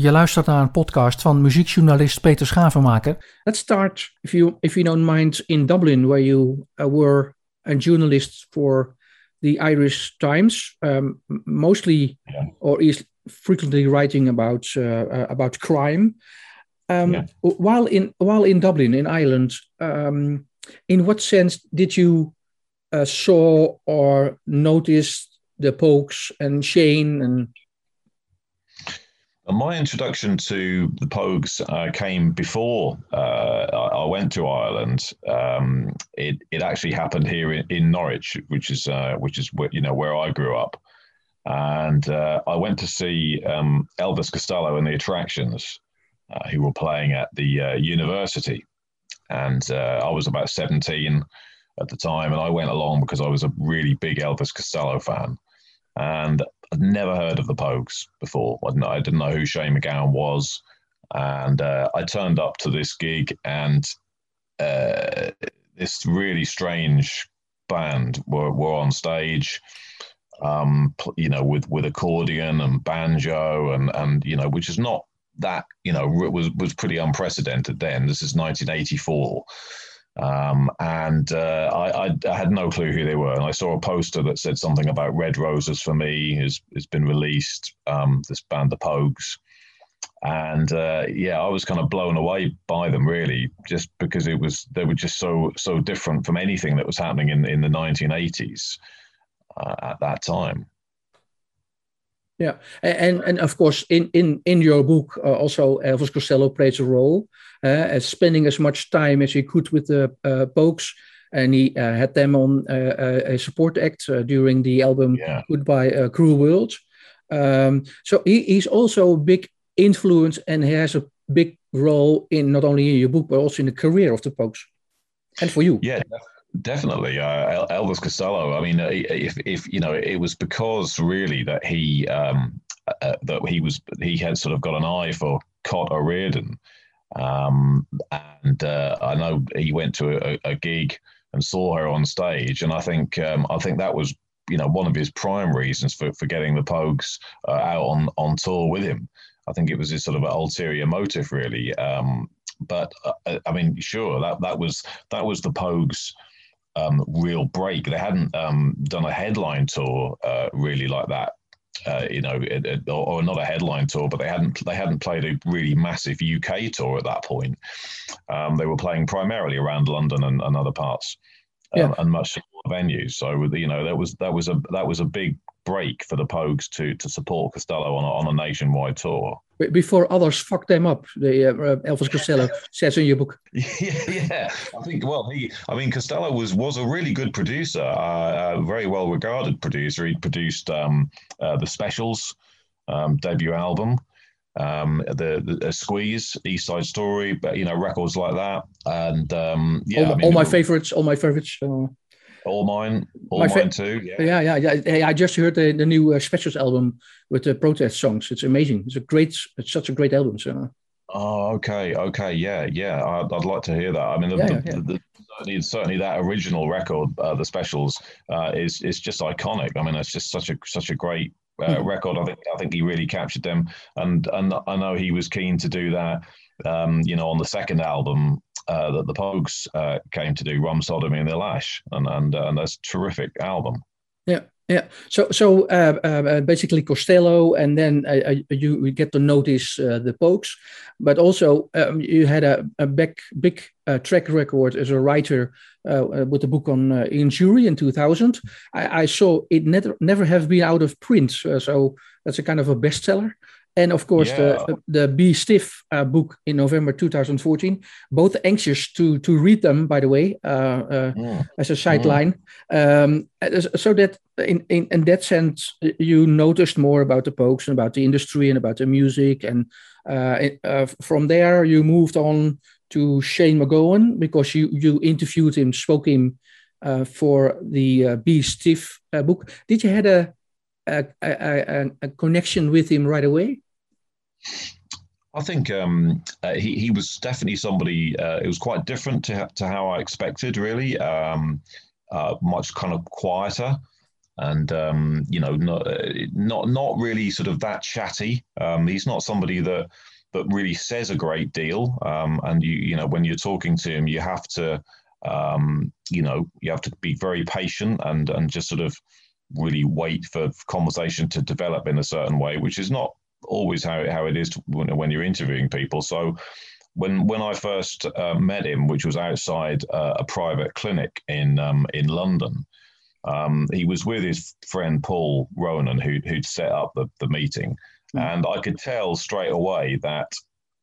Je luistert naar een podcast van muziekjournalist Peter Schavenmaker. Let's start, if you, if you don't mind, in Dublin, where you uh, were a journalist for the Irish Times, um, mostly yeah. or is frequently writing about uh, uh, about crime. Um, yeah. While in while in Dublin, in Ireland, um, in what sense did you uh, saw or notice the Pogues and Shane and my introduction to the Pogues uh, came before uh, I went to Ireland. Um, it, it actually happened here in, in Norwich, which is uh, which is where, you know where I grew up, and uh, I went to see um, Elvis Costello and the Attractions, uh, who were playing at the uh, university, and I was about seventeen at the time, and I went along because I was a really big Elvis Costello fan, and I'd never heard of the Pogues before. I didn't, I didn't know who Shane MacGowan was, and uh, I turned up to this gig, and uh, this really strange band were, were on stage. Um, you know, with with accordion and banjo, and and you know, which is not that you know was was pretty unprecedented then. This is 1984, um, and uh, I, I, I, had no clue who they were. And I saw a poster that said something about Red Roses for Me has, has been released, um, this band, The Pogues. And uh, yeah, I was kind of blown away by them really, just because it was, they were just so, so different from anything that was happening in, in the 1980s uh, at that time. Yeah, and and of course, in in in your book, uh, also Elvis Costello plays a role, uh, as spending as much time as he could with the uh, Pogues, and he uh, had them on uh, uh, a support act during the album yeah. Goodbye Cruel World. Um, so he, he's also a big influence, and he has a big role in not only in your book but also in the career of the Pogues, and for you. Yeah, Definitely, uh, Elvis Costello. I mean, uh, if if you know, it was because really that he um, uh, uh, that he was he had sort of got an eye for Cait O'Riordan, um, and uh, I know he went to a, a, gig and saw her on stage, and I think um, I think that was you know one of his prime reasons for, for getting the Pogues uh, out on on tour with him. I think it was his sort of ulterior motive, really. Um, but I mean, sure, that that was that was the Pogues um, real break. They hadn't um, done a headline tour uh, really like that. Uh, you know, it, it, or, or, not a headline tour, but they hadn't they hadn't played a really massive UK tour at that point. Um, they were playing primarily around London and, and other parts, um, yeah. and much smaller venues. So you know, that was that was a that was a big break for the Pogues to to support Costello on a, on a nationwide tour. Before others fuck them up, the uh, Elvis Costello says in your book. Yeah, yeah, I think. Well, he, I mean, Costello was was a really good producer, uh, a very well regarded producer. He produced um, uh, the Specials um, debut album. Um, the, the Squeeze, East Side Story, but you know records like that, and um, yeah, all, I mean, all my favorites, all my favorites. Uh, all mine, all My mine too. Yeah. yeah, yeah, yeah. I just heard the, the new uh, Specials album with the protest songs. It's amazing. It's a great, it's such a great album. So. Oh, okay, okay, yeah, yeah. I'd, I'd like to hear that. I mean, the, yeah, the, yeah. The, certainly, certainly that original record, uh, the Specials, uh, is is just iconic. I mean, it's just such a such a great uh, record. I think I think he really captured them, and and I know he was keen to do that. Um, you know, on the second album, uh, that the Pogues uh, came to do, Rum Sodomy and the Lash, and and uh, and that's a terrific album. Yeah, yeah. So so uh, uh, basically Costello, and then uh, you get to notice the Pogues, but also um, you had a, a big big track record as a writer with the book on Ian Dury in 2000. I, I, saw it never never have been out of print, so that's a kind of a bestseller and of course yeah. the the Be Stiff uh, book in November 2014. Both anxious to to read them, by the way, uh, uh, mm. as a sideline, mm. um, so that in, in in that sense you noticed more about the Pogues and about the industry and about the music, and uh, uh, from there you moved on to Shane MacGowan because you you interviewed him, spoke him uh, for the Be Stiff book. Did you had a a, a, a, connection with him right away? I think um, uh, he, he was definitely somebody, uh, it was quite different to, to how I expected, really. Um, uh, much kind of quieter. and um, you know, not not not really sort of that chatty. Um, he's not somebody that that really says a great deal. Um, and you you know, when you're talking to him, you have to um, you know, you have to be very patient and and just sort of really wait for conversation to develop in a certain way, which is not always how how it is when, when you're interviewing people. So when when I first uh, met him, which was outside uh, a private clinic in um, in London, um, he was with his friend Paul Ronan, who who'd set up the the meeting, mm. and I could tell straight away that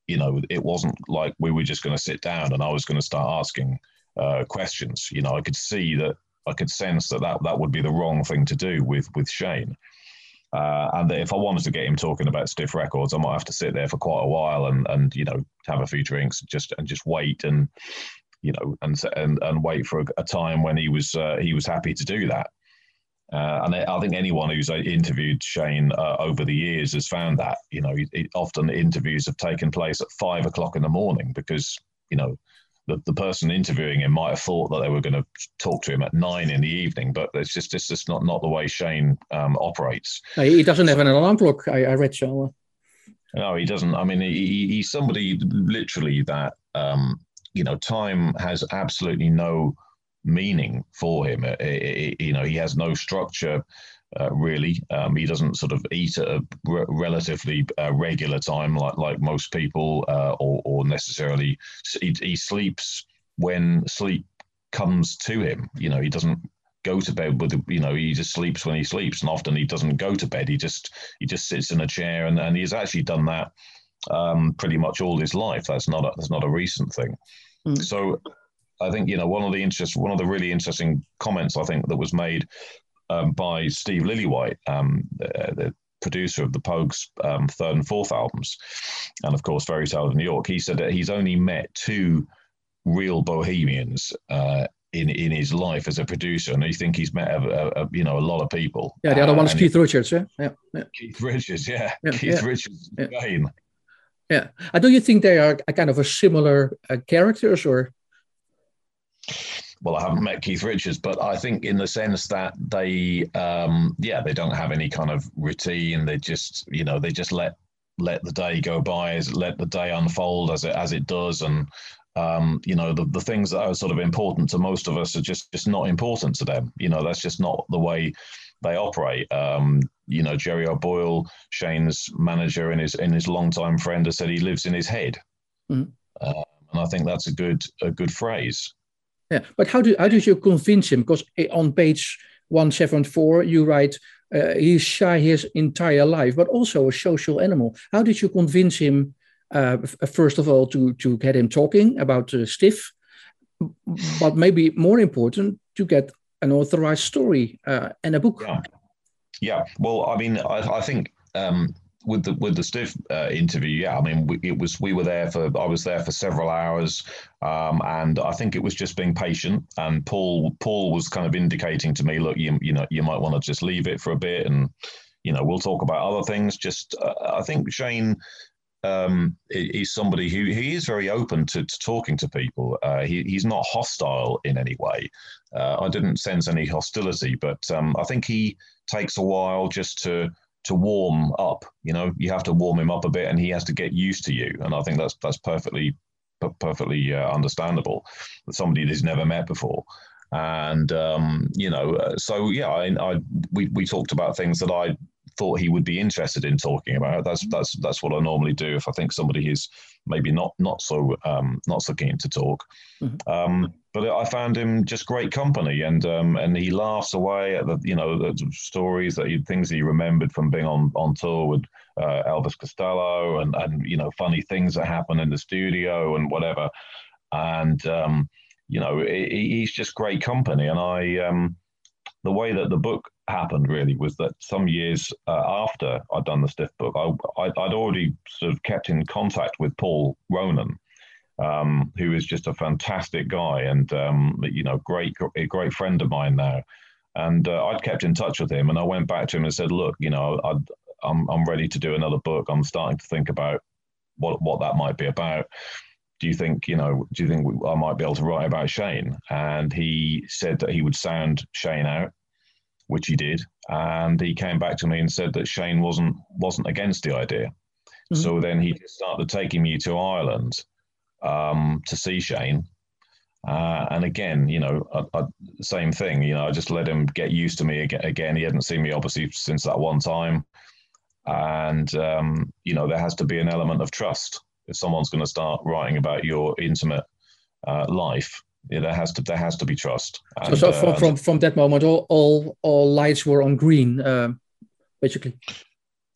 you know it wasn't like we were just going to sit down and I was going to start asking uh, questions. You know, I could see that I could sense that, that that would be the wrong thing to do with with Shane. Uh, and if I wanted to get him talking about stiff records, I might have to sit there for quite a while and and you know have a few drinks, just and just wait and you know and and and wait for a, a time when he was uh, he was happy to do that. Uh, and I think anyone who's interviewed Shane uh, over the years has found that you know often interviews have taken place at five o'clock in the morning because you know the, the person interviewing him might have thought that they were going to talk to him at nine in the evening, but it's just it's just not not the way Shane um, operates. He doesn't have an alarm clock. I, I read so. No, he doesn't. I mean, he, he's somebody literally that um, you know time has absolutely no meaning for him. It, it, you know, he has no structure uh, really. Um, he doesn't sort of eat at a re- relatively uh, regular time like like most people, uh, or, or necessarily he, he, sleeps when sleep comes to him. You know, he doesn't go to bed with you know he just sleeps when he sleeps, and often he doesn't go to bed. He just he just sits in a chair, and, and he's actually done that um, pretty much all his life. That's not a, that's not a recent thing. Mm. So. I think you know one of the interest, one of the really interesting comments I think that was made um, by Steve Lillywhite, um, the, the, producer of the Pogues' um, third and fourth albums, and of course Fairy Tale of New York. He said that he's only met two real bohemians uh, in in his life as a producer, and I think he's met a, a, a you know a lot of people. Yeah, the other uh, one's Keith Richards. Yeah? yeah, yeah, Keith Richards. Yeah, yeah Keith yeah. Richards. Yeah. Yeah. Uh, do you think they are a kind of a similar uh, characters or? Well, I haven't met Keith Richards, but I think in the sense that they, um, yeah, they don't have any kind of routine. They just, you know, they just let let the day go by, as let the day unfold as it as it does, and um, you know, the, the things that are sort of important to most of us are just just not important to them. You know, that's just not the way they operate. Um, you know, Jerry O'Boyle, Shane's manager and his and his longtime friend, has said he lives in his head, mm. uh, and I think that's a good a good phrase. Yeah, but how do how did you convince him? Because on page one seven four you write uh, he's shy his entire life, but also a social animal. How did you convince him? Uh, first of all, to to get him talking about uh, stiff, but maybe more important, to get an authorized story uh, and a book. Yeah. yeah. Well, I mean, I, I think um, with the with the stiff uh, interview, yeah, I mean, we, it was we were there for I was there for several hours, um, and I think it was just being patient. And Paul Paul was kind of indicating to me, look, you you know, you might want to just leave it for a bit, and you know, we'll talk about other things. Just uh, I think Shane um, he's somebody who he is very open to, to talking to people. Uh, he, he's not hostile in any way. Uh, I didn't sense any hostility, but um, I think he takes a while just to to warm up. You know, you have to warm him up a bit, and he has to get used to you. And I think that's that's perfectly perfectly uh, understandable that somebody that he's never met before. And um, you know, uh, so yeah, I, I we we talked about things that I thought he would be interested in talking about. That's that's that's what I normally do if I think somebody is maybe not not so um, not so keen to talk. Mm-hmm. Um, but I found him just great company, and um, and he laughs away at the you know the stories that he things he remembered from being on on tour with uh, Elvis Costello, and and you know funny things that happen in the studio and whatever, and um, you know he, he's just great company, and I um, the way that the book happened really was that some years uh, after I'd done the Stiff book, I, would already sort of kept in contact with Paul Ronan, um, who is just a fantastic guy and um, you know great a great friend of mine now. And uh, I'd kept in touch with him, and I went back to him and said, "Look, you know, i am I'm, I'm ready to do another book. I'm starting to think about what what that might be about." do you think you know do you think I might be able to write about Shane and he said that he would sound Shane out which he did, and he came back to me and said that Shane wasn't wasn't against the idea. Mm-hmm. So then he started taking me to Ireland um, to see Shane. Uh, and again, you know, I, I, same thing. You know, I just let him get used to me again. He hadn't seen me obviously since that one time, and um, you know, there has to be an element of trust if someone's going to start writing about your intimate uh, life. Yeah, there has to there has to be trust. And, so, so from, uh, from from that moment, all all, all lights were on green, uh, basically.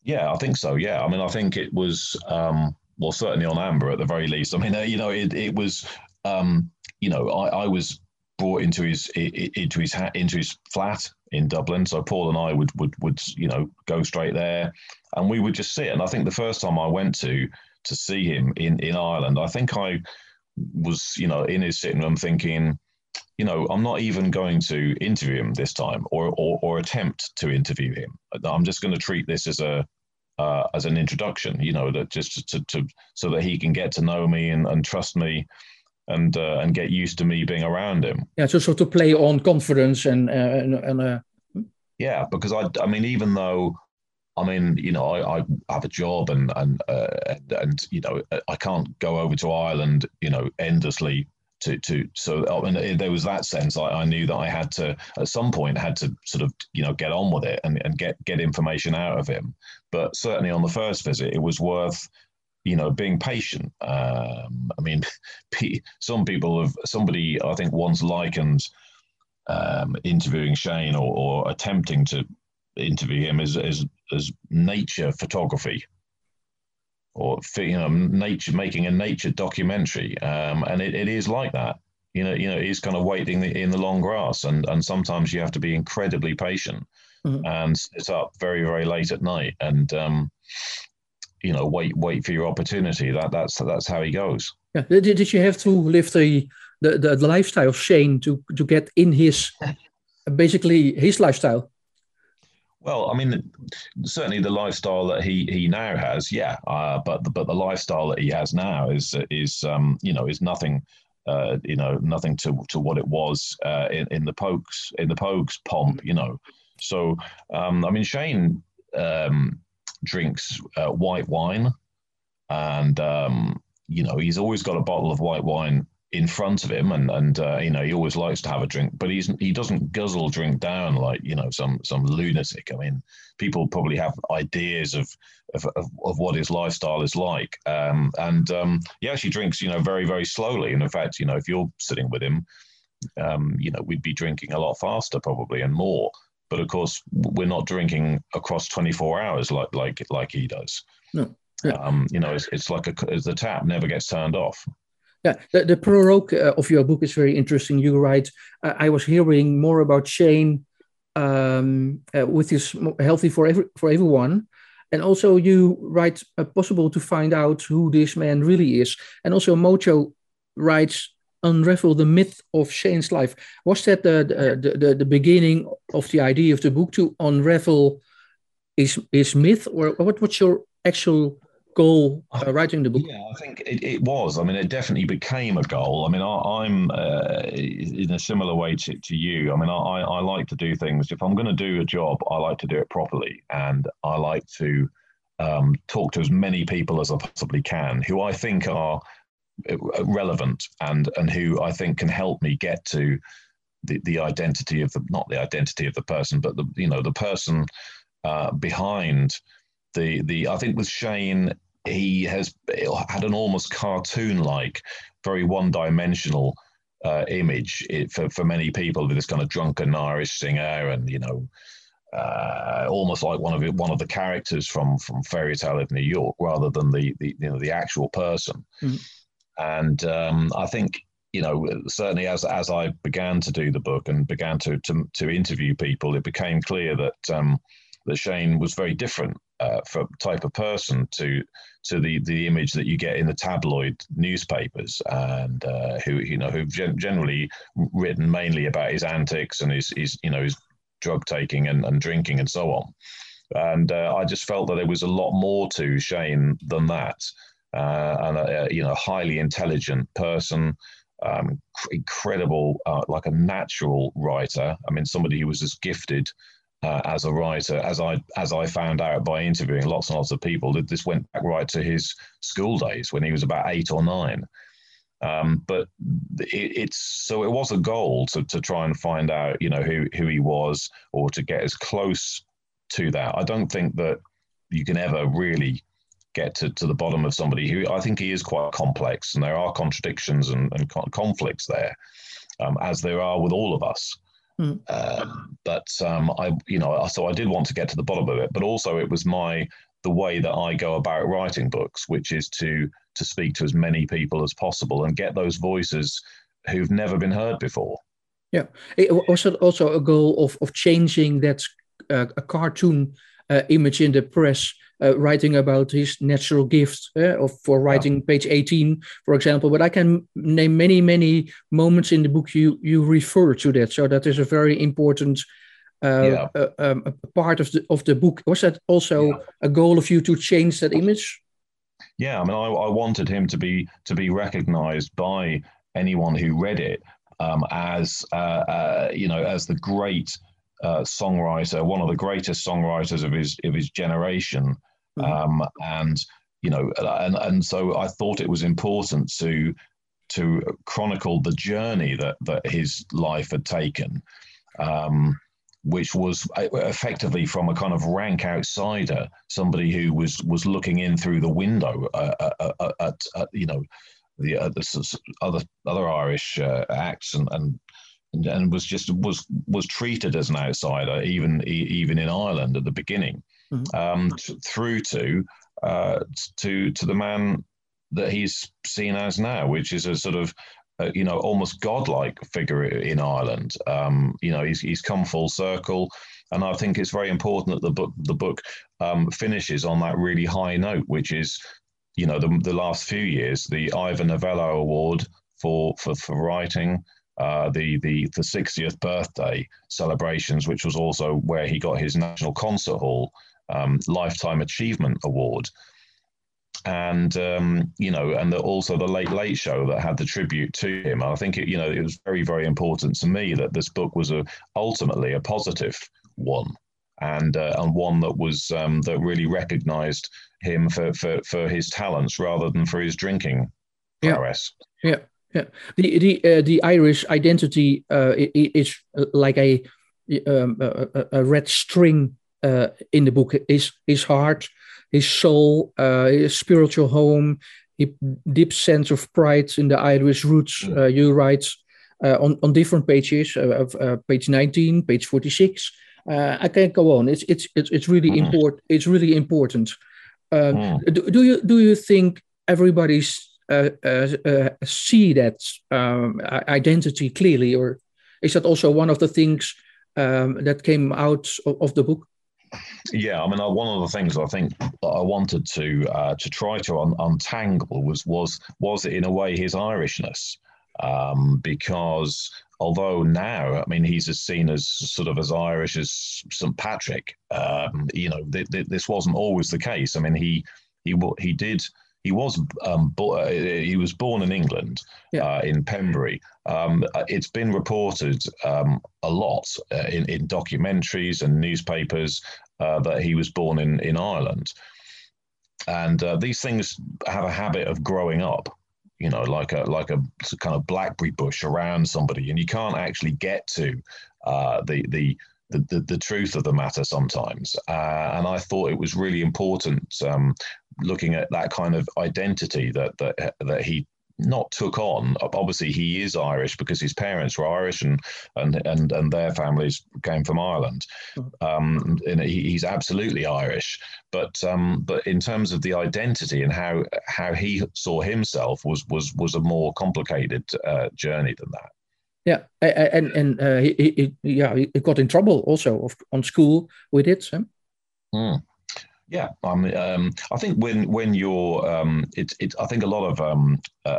Yeah, I think so. Yeah, I mean, I think it was um, well, certainly on Amber at the very least. I mean, uh, you know, it it was, um, you know, I, I was brought into his into his hat into his flat in Dublin. So Paul and I would would would you know go straight there, and we would just sit. And I think the first time I went to to see him in in Ireland, I think I was you know in his sitting room thinking you know, I'm not even going to interview him this time or, or, or attempt to interview him. I'm just going to treat this as a uh, as an introduction, you know, that just to, to so that he can get to know me and, and trust me and uh, and get used to me being around him. Yeah, so so to play on confidence and uh, and, and uh... yeah, because I I mean even though I mean you know I, I have a job and and, uh, and and you know I can't go over to Ireland you know endlessly to to so I mean, there was that sense I, I knew that I had to at some point had to sort of you know get on with it and, and get get information out of him. But certainly on the first visit it was worth you know being patient. Um, I mean some people have somebody I think once likened um, interviewing Shane or, or attempting to interview him as as, as nature photography or you know nature making a nature documentary um, and it, it is like that. You know you know it's kind of waiting in the long grass and and sometimes you have to be incredibly patient mm-hmm. and sit up very very late at night and um, you know wait wait for your opportunity. That that's that's how he goes. Yeah. Did, did you have to live the, the the lifestyle of shane to to get in his basically his lifestyle well, I mean, certainly the lifestyle that he he now has, yeah. Uh, but the, but the lifestyle that he has now is is um, you know is nothing, uh, you know, nothing to to what it was uh, in in the Pogues in the Pogues pomp, you know. So um, I mean, Shane um, drinks uh, white wine, and um, you know he's always got a bottle of white wine in front of him, and and uh, you know he always likes to have a drink, but he's he doesn't guzzle drink down like you know some some lunatic. I mean, people probably have ideas of of, of, of what his lifestyle is like, um, and um, he actually drinks you know very very slowly. And in fact, you know if you're sitting with him, um, you know we'd be drinking a lot faster probably and more. But of course, we're not drinking across 24 hours like like like he does. No. Yeah. Um, you know, it's, it's like a, the tap never gets turned off. Yeah, the, the prologue uh, of your book is very interesting. You write, uh, I was hearing more about Shane um, uh, with his healthy for every, for everyone, and also you write uh, possible to find out who this man really is. And also Mojo writes unravel the myth of Shane's life. Was that the the, the, the beginning of the idea of the book to unravel his his myth, or what? What's your actual goal uh, writing the book? Yeah, I think it, it, was. I mean, it definitely became a goal. I mean, I, am uh, in a similar way to, to you. I mean, I, I like to do things. If I'm going to do a job, I like to do it properly, and I like to um, talk to as many people as I possibly can who I think are uh, relevant and and who I think can help me get to the, the identity of the not the identity of the person, but the you know the person uh, behind the the I think with Shane he has had an almost cartoon-like, very one-dimensional uh, image it, for for many people with this kind of drunken Irish singer, and you know, uh, almost like one of it, one of the characters from from Fairy Tale of New York, rather than the the you know the actual person. Mm. And um, I think you know certainly as as I began to do the book and began to to, to interview people, it became clear that um, that Shane was very different uh, for type of person to to the the image that you get in the tabloid newspapers and uh, who you know gen- generally written mainly about his antics and his, his you know his drug taking and, and drinking and so on. And uh, I just felt that there was a lot more to Shane than that. Uh, and a, you know highly intelligent person um, incredible uh, like a natural writer. I mean somebody who was as gifted uh, as a writer, as I as I found out by interviewing lots and lots of people, that this went back right to his school days when he was about eight or nine. Um, but it, it's so it was a goal to, to try and find out, you know, who who he was, or to get as close to that. I don't think that you can ever really get to, to the bottom of somebody who I think he is quite complex, and there are contradictions and, and conflicts there, um, as there are with all of us. Mm. Um, but um, I, you know, so I did want to get to the bottom of it, but also it was my the way that I go about writing books, which is to to speak to as many people as possible and get those voices who've never been heard before. Yeah, it was also a goal of of changing that uh, a cartoon image in the press uh, writing about his natural gift uh, of, for writing page 18 for example. But i can name many many moments in the book you you refer to that. So that is a very important uh, yeah. Uh, um, part of the of the book. Was that also yeah. a goal of you to change that image? Yeah i mean I, I wanted him to be to be recognized by anyone who read it um, as uh, uh, you know as the great uh, songwriter, one of the greatest songwriters of his of his generation, mm-hmm. um, and you know, and and so I thought it was important to to chronicle the journey that that his life had taken, um, which was uh, effectively from a kind of rank outsider, somebody who was was looking in through the window uh, uh, uh at, at, you know the, uh, the other other Irish uh, acts and, and and, and was just was was treated as an outsider, even even in Ireland at the beginning, mm-hmm. um, t- through to uh, to to the man that he's seen as now, which is a sort of uh, you know almost godlike figure in Ireland. Um, you know, he's he's come full circle, and I think it's very important that the book the book um, finishes on that really high note, which is you know the the last few years the Ivor Novello Award for for for writing. Uh, the the the 60th birthday celebrations, which was also where he got his National Concert Hall um, Lifetime Achievement Award, and um, you know, and the, also the Late Late Show that had the tribute to him. I think it, you know it was very very important to me that this book was a ultimately a positive one. And, uh, and one that was um, that really recognised him for, for, for his talents rather than for his drinking prowess. Yeah. Yeah. The the uh, the Irish identity uh, is like a, um, a, a red string uh, in the book. His his heart, his soul, uh, his spiritual home, his deep sense of pride in the Irish roots. Mm. Uh, you write uh, on on different pages of page nineteen, page forty six. I can't go on. It's it's it's, it's really mm. important. It's really important. Mm. Do, do you do you think everybody's uh, uh, uh, see that um, identity clearly, or is that also one of the things um, that came out of, of, the book? Yeah, I mean, one of the things I think I wanted to uh, to try to un- untangle was was was in a way his Irishness, um, because although now I mean he's as seen as sort of as Irish as St Patrick, um, you know, th- th- this wasn't always the case. I mean, he he he did he was um, bo- uh, he was born in England yeah. uh, in Pembury. Um, uh, it's been reported um, a lot uh, in, in documentaries and newspapers uh, that he was born in in Ireland, and uh, these things have a habit of growing up. You know, like a like a kind of blackberry bush around somebody, and you can't actually get to the the the, the, the, truth of the matter sometimes. Uh, and I thought it was really important um, looking at that kind of identity that that that he not took on. Obviously, he is Irish because his parents were Irish and and and, and their families came from Ireland. Mm-hmm. Um, and he, he's absolutely Irish, but um, but in terms of the identity and how how he saw himself was was was a more complicated uh, journey than that. Yeah, and and uh, he, he, yeah he got in trouble also on school with it. So. Mm. Yeah, um, um, I think when when you're, um, it's it, I think a lot of um, uh,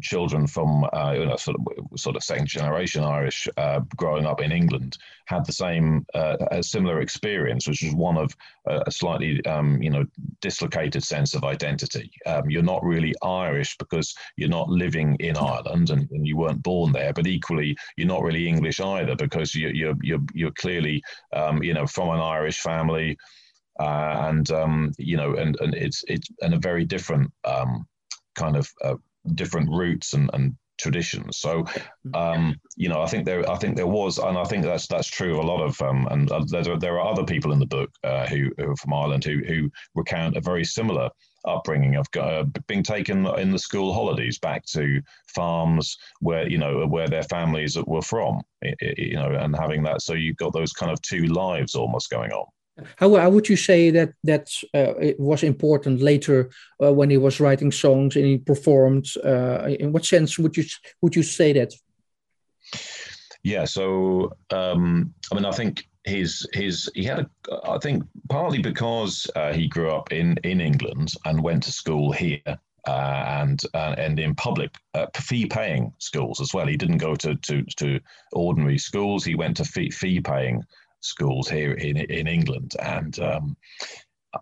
children from uh, you know sort of sort of second generation Irish uh, growing up in England had the same uh, a similar experience, which was one of a slightly um, you know dislocated sense of identity. Um, you're not really Irish because you're not living in Ireland and, and, you weren't born there, but equally you're not really English either because you, you're you're you're clearly um, you know from an Irish family. Uh, and um, you know, and, and it's it's and a very different um, kind of uh, different roots and, and traditions. So, mm-hmm. um, you know, I think there, I think there was, and I think that's that's true of a lot of, um, and uh, there, there are other people in the book uh, who, who are from Ireland who who recount a very similar upbringing of uh, being taken in the school holidays back to farms where you know where their families were from, you know, and having that. So you've got those kind of two lives almost going on. How, how would you say that that uh, it was important later uh, when he was writing songs and he performed? Uh, in what sense would you would you say that? Yeah, so um, I mean, I think his his he had a I think partly because uh, he grew up in in England and went to school here. Uh, and uh, and in public fee paying schools as well. He didn't go to to to ordinary schools. He went to fee fee paying schools here in in England, and um,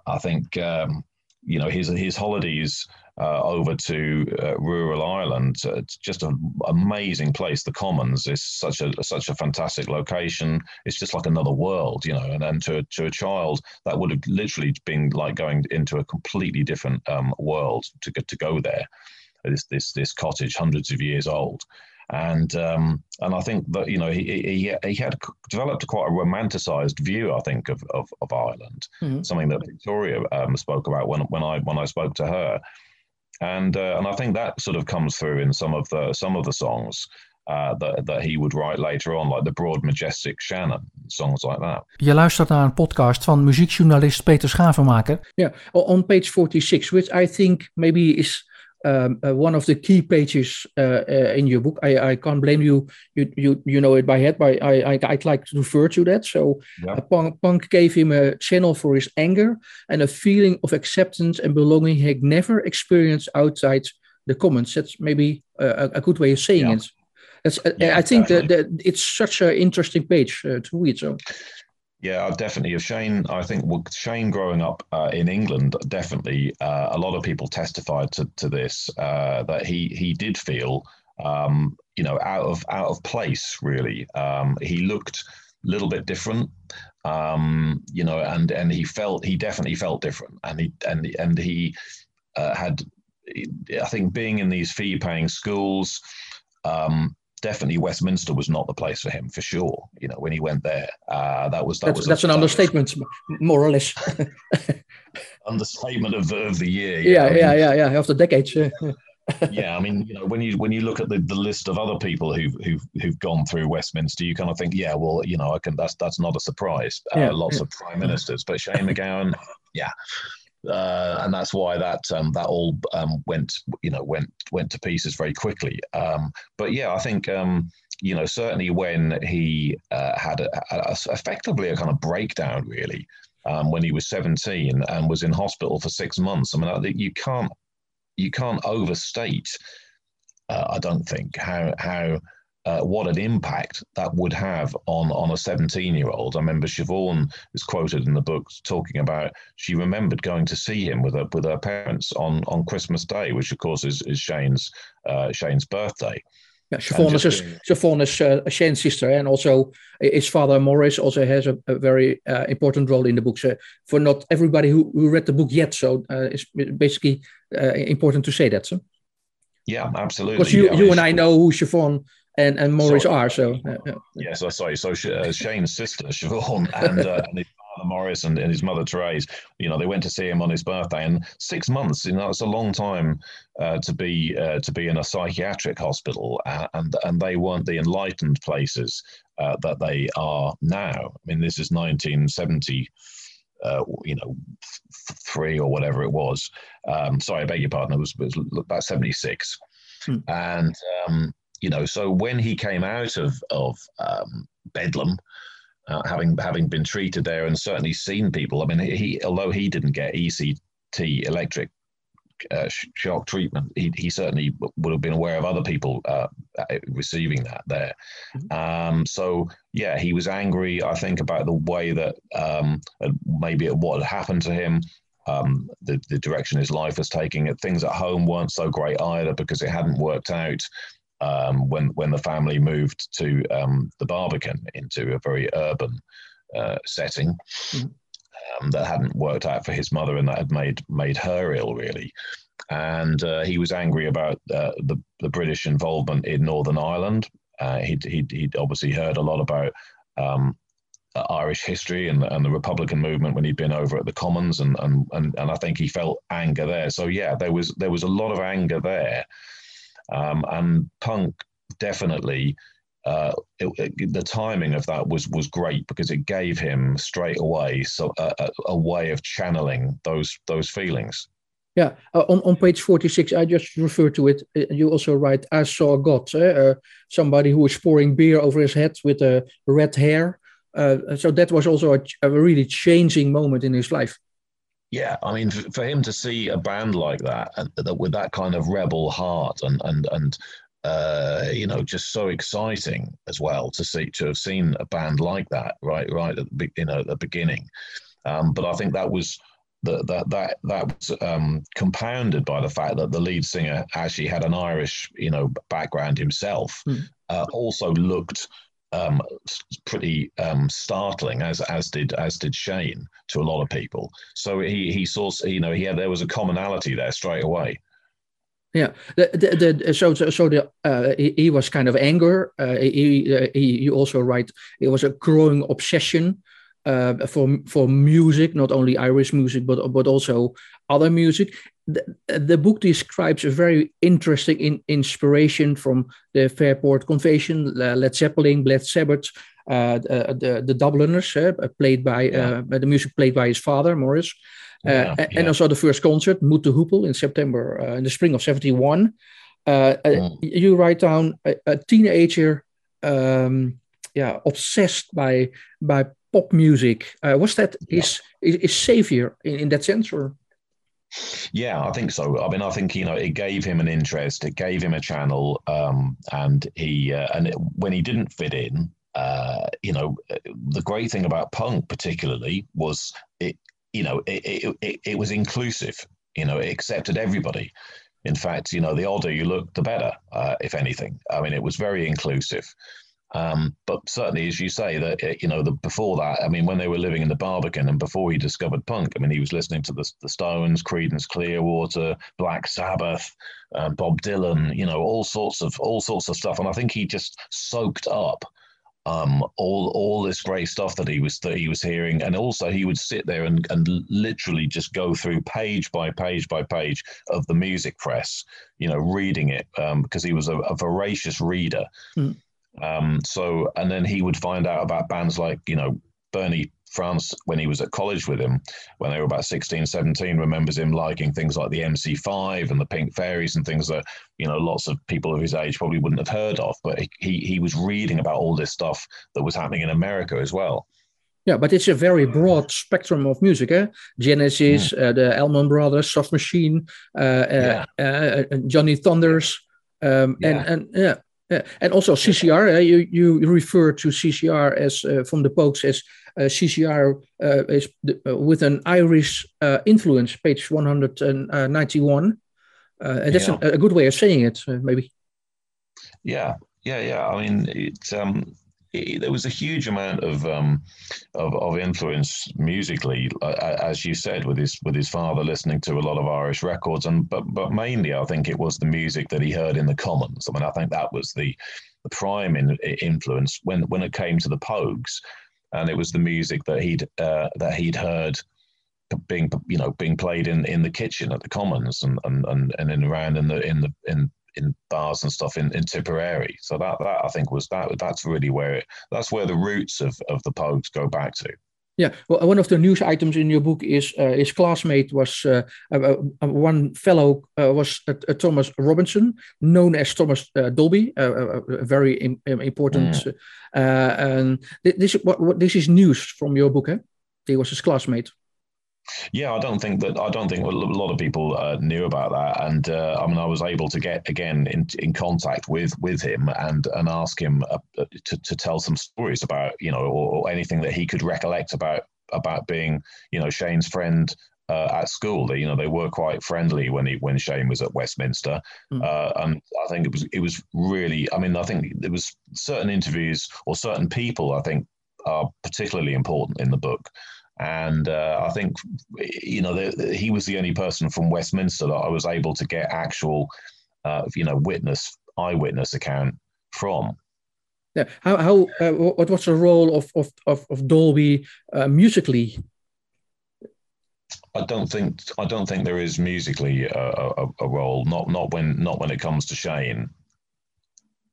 I think um, you know his his holidays uh, over to uh, rural Ireland. Uh, it's just an amazing place. The Commons is such a such a fantastic location. It's just like another world, you know. And then to to a child, that would have literally been like going into a completely different um, world to to go there. This this this cottage, hundreds of years old and um, and I think that you know he, he he had developed quite a romanticized view I think of of, of Ireland, mm-hmm. something that Victoria um, spoke about when when I when I spoke to her, and uh, and I think that sort of comes through in some of the some of the songs. Uh, that, that he would write later on, like the Broad Majestic Shannon, songs like that. Je luistert naar een podcast van muziekjournalist Peter Schavenmaker. Yeah, on page 46, which I think maybe is um, uh, one of the key pages uh, uh, in your book. I, I can't blame you. You you you know it by head, but I, I I'd like to refer to that. So yeah. Punk, Punk gave him a channel for his anger and a feeling of acceptance and belonging he had never experienced outside the Commons. That's maybe a, a good way of saying yeah. it. That's, yeah, I think that, that, it's such an interesting page uh, to read. So yeah, definitely. Of Shane, I think Shane growing up uh, in England, definitely uh, a lot of people testified to, to this uh, that he he did feel um, you know out of out of place. Really, um, he looked a little bit different, um, you know, and and he felt he definitely felt different, and he and and he uh, had, I think, being in these fee paying schools. Um, definitely Westminster was not the place for him for sure. You know, when he went there, uh, that was that that's, was that's a, an understatement, more or less. understatement of, of the year. Yeah, yeah, yeah, yeah, yeah, of the decades. Yeah. yeah, I mean, you know, when you when you look at the, the list of other people who've who've who've gone through Westminster, you kind of think, yeah, well, you know, I can that's that's not a surprise. Uh, yeah, lots yeah. of prime ministers, but Shane MacGowan, yeah, uh, and that's why that um, that all um, went you know went went to pieces very quickly. Um, but yeah, I think um, you know certainly when he uh, had a, a, effectively a kind of breakdown really um, when he was 17 and was in hospital for six months. I mean, you can't you can't overstate. Uh, I don't think how how uh, what an impact that would have on on a 17 year old. I remember Siobhan is quoted in the book talking about she remembered going to see him with her with her parents on on Christmas Day, which of course is, is Shane's uh, Shane's birthday. Yeah, Siobhan is, Siobhan is uh, Shane's sister, and also his father Maurice also has a, a very uh, important role in the book. So for not everybody who, who read the book yet, so uh, it's basically uh, important to say that. So. Yeah, absolutely. Because you, yeah, you and I know who Siobhan and and Maurice sorry. are. So uh, uh, yeah, so sorry. So uh, Shane's sister Siobhan and, uh, and his father Maurice and, and, his mother Therese, you know, they went to see him on his birthday, and six months, you know, it's a long time uh, to be uh, to be in a psychiatric hospital, and and they weren't the enlightened places that they are now. I mean, this is 1970. Uh, you know, three or whatever it was. Um, sorry, I beg your pardon. It was, it was about 76. Hmm. And um, you know, so when he came out of of um, Bedlam, uh, having having been treated there and certainly seen people, I mean, he although he didn't get ECT electric uh, shock treatment. He, he certainly would have been aware of other people uh, receiving that there. Mm-hmm. Um, so yeah, he was angry. I think about the way that um, maybe what had happened to him. Um, the, the direction his life was taking. Things at home weren't so great either because it hadn't worked out um, when when the family moved to um, the Barbican into a very urban uh, setting. Mm-hmm um, that hadn't worked out for his mother and that had made made her ill really and uh, he was angry about uh, the, the British involvement in Northern Ireland. Uh, he'd, he'd, he'd, obviously heard a lot about um, Irish history and, and the Republican movement when he'd been over at the Commons, and, and, and, and I think he felt anger there. So yeah, there was there was a lot of anger there, um, and Punk definitely uh, it, it, the timing of that was was great because it gave him straight away so a, a, a way of channeling those those feelings. Yeah, uh, on, on page 46, I just refer to it. Uh, you also write, I saw God, uh, somebody who was pouring beer over his head with uh, red hair. Uh, so that was also a, a, really changing moment in his life. Yeah, I mean, for him to see a band like that, that with that kind of rebel heart and and and uh, you know, just so exciting as well to see to have seen a band like that right right at the you know at the beginning. Um, but I think that was that that that that was um, compounded by the fact that the lead singer actually had an Irish you know background himself. Mm. Uh, also looked um, pretty um, startling, as as did as did Shane to a lot of people. So he he saw you know he had there was a commonality there straight away. Yeah, the, the, the, so so the uh, he, he, was kind of anger. Uh, he, uh, he he also write it was a growing obsession uh, for for music, not only Irish music but but also other music. The, the book describes a very interesting in, inspiration from the Fairport Convention, Led Zeppelin, Led Sabbath, uh, the, the Dubliners, uh, played by yeah. the music played by his father Maurice, Uh, yeah, yeah. And also the first concert, Mott the Hoople, in September, uh, in the spring of 71. Uh, mm. You write down a, a teenager, um, yeah, obsessed by by pop music. was that his, his, his savior in, in that sense, or? Yeah, I think so. I mean, I think you know it gave him an interest, it gave him a channel, um, and he uh, and it, when he didn't fit in, uh, you know, the great thing about punk particularly was it you know, it, it, it, was inclusive. You know, it accepted everybody. In fact, you know, the older you look, the better, uh, if anything. I mean, it was very inclusive. Um, but certainly, as you say, that uh, you know, the, before that, I mean, when they were living in the Barbican and before he discovered punk, I mean, he was listening to the, the Stones, Creedence Clearwater, Black Sabbath, uh, Bob Dylan, you know, all sorts of all sorts of stuff, and I think he just soaked up um, all all this great stuff that he was that he was hearing, and also he would sit there and, and literally just go through page by page by page of the music press, you know, reading it um, because he was a, a voracious reader. Mm. Um, so, and then he would find out about bands like you know Bernie France, when he was at college with him, when they were about 16, 17, remembers him liking things like the MC5 and the Pink Fairies and things that, you know, lots of people of his age probably wouldn't have heard of. But he, he was reading about all this stuff that was happening in America as well. Yeah, but it's a very broad spectrum of music. Eh? Genesis, mm. uh, the Allman Brothers, Soft Machine, uh, uh yeah. Uh, uh, Johnny Thunders, um, yeah. and and yeah, and also CCR. Uh, you you refer to CCR as from the Pogues as uh, CCR uh, is uh, with an Irish influence, page 191. and that's yeah. a, a, good way of saying it, maybe. Yeah, yeah, yeah. I mean, it's um, there was a huge amount of, um, of of influence musically, uh, as you said, with his with his father listening to a lot of Irish records, and but but mainly I think it was the music that he heard in the Commons. I mean, I think that was the the prime in, influence when when it came to the Pogues and it was the music that he'd uh, that he'd heard being you know being played in in the kitchen at the Commons and and and, and in around in the in the in in bars and stuff in, in Tipperary. So that that I think was that that's really where it that's where the roots of of the Pogues go back to. Yeah, well, one of the news items in your book is uh, his classmate was uh, uh, uh one fellow uh, was uh, Thomas Robinson, known as Thomas Dolby, a very Im important. Mm. and this what, what, this is news from your book, eh? He was his classmate. Yeah, I don't think that I don't think a lot of people uh, knew about that, and uh, I mean, I was able to get again in, in contact with with him and and ask him uh, to, to tell some stories about you know or, or, anything that he could recollect about about being you know Shane's friend uh, at school. They, you know, they were quite friendly when he when Shane was at Westminster, mm. uh, and I think it was it was really. I mean, I think there was certain interviews or certain people I think are particularly important in the book. And uh, I think, you know, the, the, he was the only person from Westminster that I was able to get actual, uh, you know, witness eyewitness account from. Yeah. How how uh, what was the role of of of, of Dolby uh, musically? I don't think I don't think there is musically a, a, a, role. Not not when not when it comes to Shane.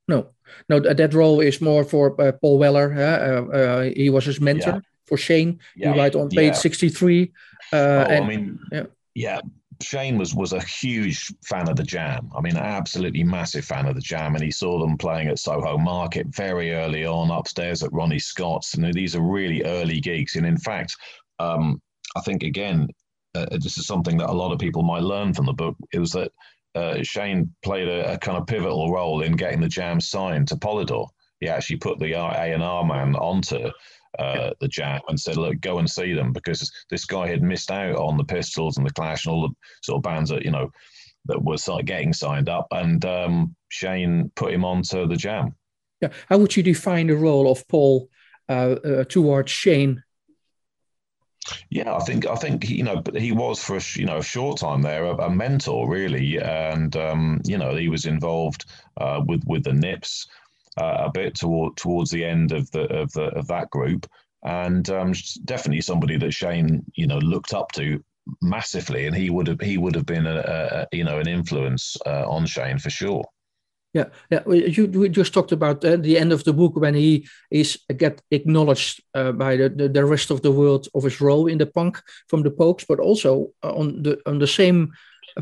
No, no, that role is more for uh, Paul Weller. Uh, uh, he was his mentor. For Shane. Yeah. You write on page yeah. 63. Uh, oh, and, I mean, yeah. yeah. Shane was was a huge fan of the Jam. I mean, absolutely massive fan of the Jam, and he saw them playing at Soho Market very early on, upstairs at Ronnie Scott's. And these are really early gigs. And in fact, um, I think again, uh, this is something that a lot of people might learn from the book. It was that uh, Shane played a, a, kind of pivotal role in getting the Jam signed to Polydor. He actually put the A and R man onto uh, the Jam and said, "Look, go and see them," because this guy had missed out on the Pistols and the Clash and all the sort of bands that you know that were sort of getting signed up, and um, Shane put him onto the Jam. Yeah, how would you define the role of Paul uh, uh, towards Shane? Yeah, I think I think you know, but he was for a, you know a short time there a, a mentor really, and um, you know he was involved uh, with with the Nips uh, a bit toward, towards the end of the of the of that group, and um, definitely somebody that Shane you know looked up to massively, and he would have he would have been a, a you know an influence uh, on Shane for sure. Yeah, yeah. You, you just talked about uh, the end of the book when he is uh, get acknowledged uh, by the, the, the rest of the world of his role in the punk from the Pogues, but also uh, on the on the same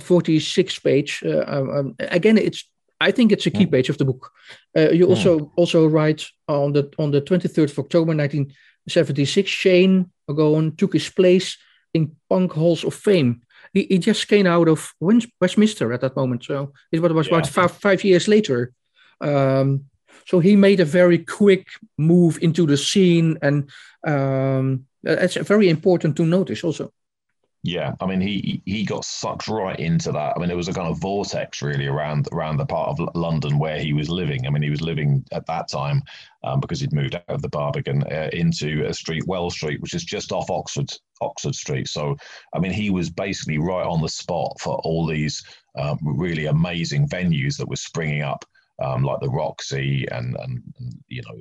46 page. Uh, um, um, again, it's I think it's a key page of the book. Uh, you also also write on the on the 23rd of October 1976, Shane MacGowan took his place in Punk Halls of Fame. He, he just came out of Westminster at that moment, so it was yeah. about five, five years later. Um, so he made a very quick move into the scene, and um, it's very important to notice also. Yeah, I mean, he he got sucked right into that. I mean, it was a kind of vortex really around around the part of London where he was living. I mean, he was living at that time um, because he'd moved out of the Barbican uh, into a street, Wells Street, which is just off Oxford Oxford Street. So, I mean, he was basically right on the spot for all these um, really amazing venues that were springing up um, like the Roxy and, and, and you know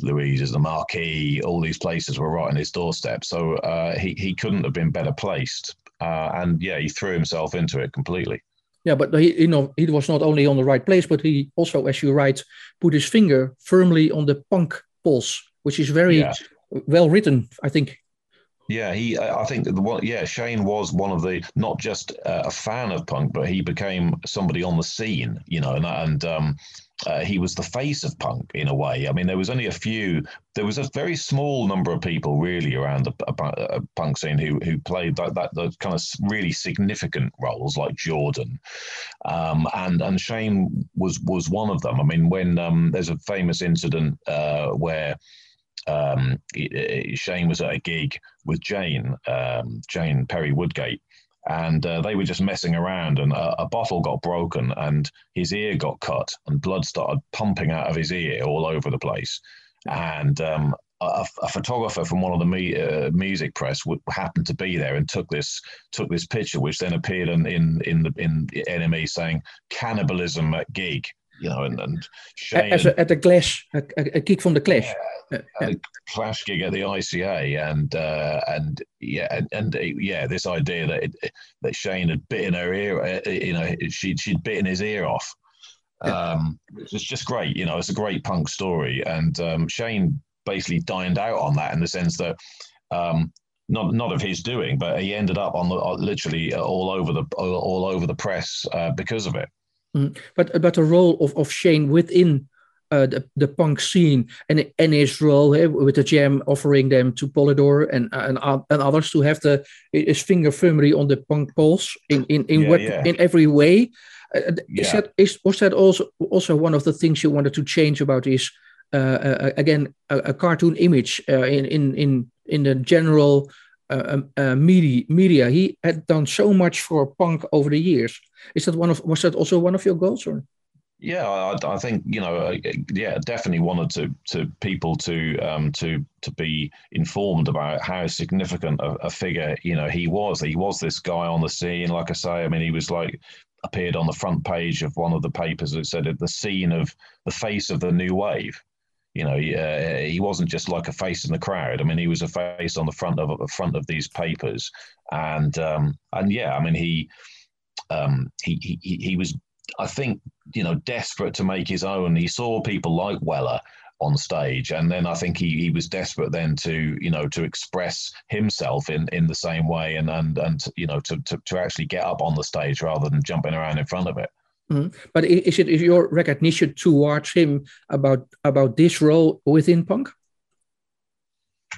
Louise's, the Marquee, all these places were right on his doorstep. So uh, he he couldn't have been better placed. Uh, and yeah, he threw himself into it completely. Yeah, but he, you know, he was not only on the right place, but he also, as you write, put his finger firmly on the punk pulse, which is very yeah. well written, I think. Yeah, he. I think the one. Yeah, Shane was one of the not just uh, a fan of punk, but he became somebody on the scene. You know, and and um, uh, he was the face of punk in a way. I mean, there was only a few. There was a very small number of people really around the uh, punk scene who who played that that the kind of really significant roles, like Jordan, um, and and Shane was was one of them. I mean, when um, there's a famous incident uh, where um, Shane was at a gig with Jane, um, Jane Perry Woodgate, and uh, they were just messing around, and a, a, bottle got broken, and his ear got cut, and blood started pumping out of his ear all over the place, and um, a, a, photographer from one of the me, uh, music press w- happened to be there and took this took this picture, which then appeared in in in the in NME saying cannibalism at gig you know, and, and Shane, As a, at the Clash, a, a, gig from the Clash, yeah, yeah. a Clash gig at the ICA, and uh, and yeah, and, and, yeah, this idea that it, that Shane had bitten her ear, uh, you know, she she'd bitten his ear off. Um, it's just great, you know. It's a great punk story, and um, Shane basically dined out on that in the sense that um, not not of his doing, but he ended up on the literally all over the all over the press uh, because of it. Mm. But but the role of, of Shane within uh, the, the punk scene and and Israel eh, with the jam offering them to Polydor and and, and others to have the his finger firmly on the punk pulse in in in, Yeah, what, yeah. in every way. Uh, is Yeah. that is was that also also one of the things you wanted to change about his uh, uh, again a, a cartoon image uh, in in in in the general uh, um, uh, media media he had done so much for punk over the years is that one of was that also one of your goals or Yeah, I, I think you know, yeah, definitely wanted to to people to um, to to be informed about how significant a, a figure you know he was. He was this guy on the scene, like I say. I mean, he was like appeared on the front page of one of the papers that said at the scene of the face of the new wave. You know, he, uh, he wasn't just like a face in the crowd. I mean, he was a face on the front of the front of these papers, and um, and yeah, I mean, he um, he, he he was I think, you know, desperate to make his own. He saw people like Weller on stage, and then I think he, he was desperate then to, you know, to express himself in, in the same way and, and, and you know, to, to, to actually get up on the stage rather than jumping around in front of it. Mhm. but is it is your recognition towards him about about this role within punk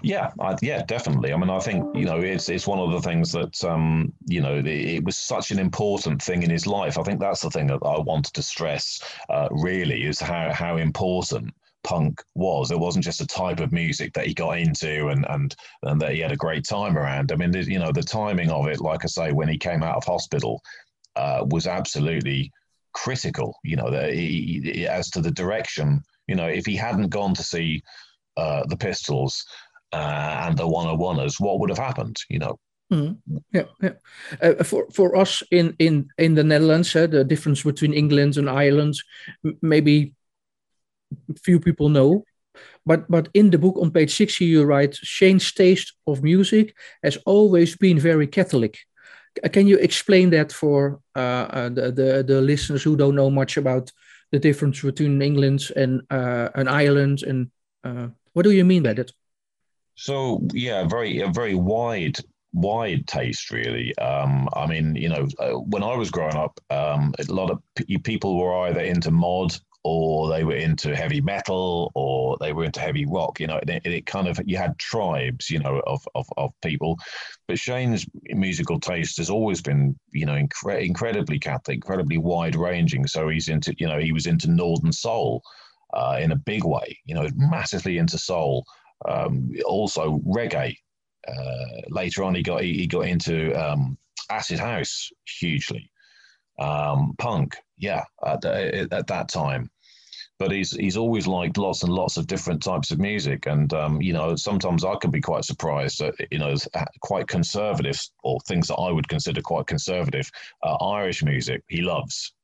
Yeah, I, yeah, definitely. I mean, I think you know it's it's one of the things that um, you know it, it was such an important thing in his life. I think that's the thing that I wanted to stress. Uh, really, is how how important punk was. It wasn't just a type of music that he got into and and and that he had a great time around. I mean, the- you know, the timing of it, like I say, when he came out of hospital, uh, was absolutely critical. You know, that he, he- as to the direction. You know, if he hadn't gone to see uh, the Pistols uh, and the 101ers, what would have happened? You know, yeah, yeah. Uh, for for us in in in the Netherlands, uh, the difference between England and Ireland, maybe few people know. But but in the book on page sixty, you write Shane's taste of music has always been very Catholic. Can you explain that for uh, uh, the, the the listeners who don't know much about the difference between England and uh, and Ireland? And uh, what do you mean by that? So yeah, very a very wide wide taste really. Um, I mean, you know, uh, when I was growing up, um, a lot of p- people were either into mod or they were into heavy metal or they were into heavy rock. You know, it, it kind of you had tribes, you know, of of, of people. But Shane's musical taste has always been, you know, incre- incredibly Catholic, incredibly wide ranging. So he's into, you know, he was into Northern Soul. Uh, in a big way, you know, massively into soul, um, also reggae. Uh, later on, he got he, he got into um, acid house hugely, um, punk, yeah, at, the- at that time. But he's he's always liked lots and lots of different types of music, and um, you know sometimes I can be quite surprised that you know quite conservative or things that I would consider quite conservative uh, Irish music he loves,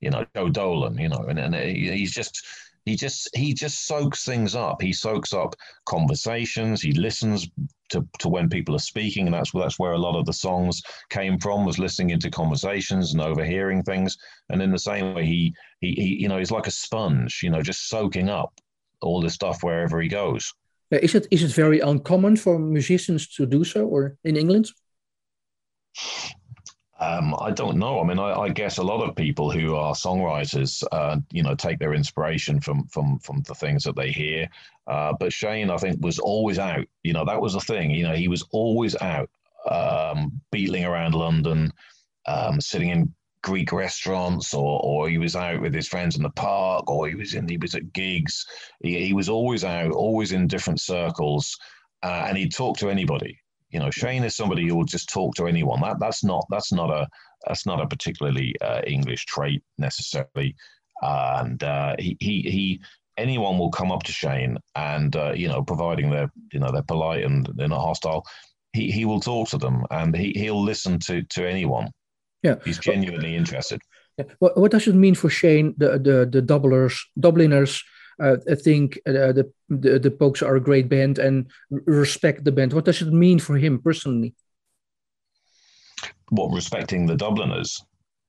you know Joe Dolan, you know, and and he's just he just he just soaks things up. He soaks up conversations. He listens to, to when people are speaking, and that's that's where a lot of the songs came from. Was listening into conversations and overhearing things. And in the same way, he he, he you know he's like a sponge, you know, just soaking up all this stuff wherever he goes. Uh, Is it is it very uncommon for musicians to do so, or in England? Um, I don't know. I mean, I, I, guess a lot of people who are songwriters, uh, you know, take their inspiration from from from the things that they hear. Uh, but Shane, I think, was always out. You know, that was the thing. You know, he was always out, um, beetling around London, um, sitting in Greek restaurants, or or he was out with his friends in the park, or he was in he was at gigs. He, he was always out, always in different circles, uh, and he'd talk to anybody you know Shane is somebody who will just talk to anyone. That that's not that's not a that's not a particularly uh, English trait necessarily. And uh, he, he he anyone will come up to Shane and uh, you know providing they're you know they're polite and they're not hostile he he will talk to them and he he'll listen to to anyone. Yeah. He's genuinely interested. Yeah. what, what does it mean for Shane the the the doublers dubliners uh, I think uh, the, the the Pogues are a great band and respect the band. What does it mean for him personally? What respecting the Dubliners?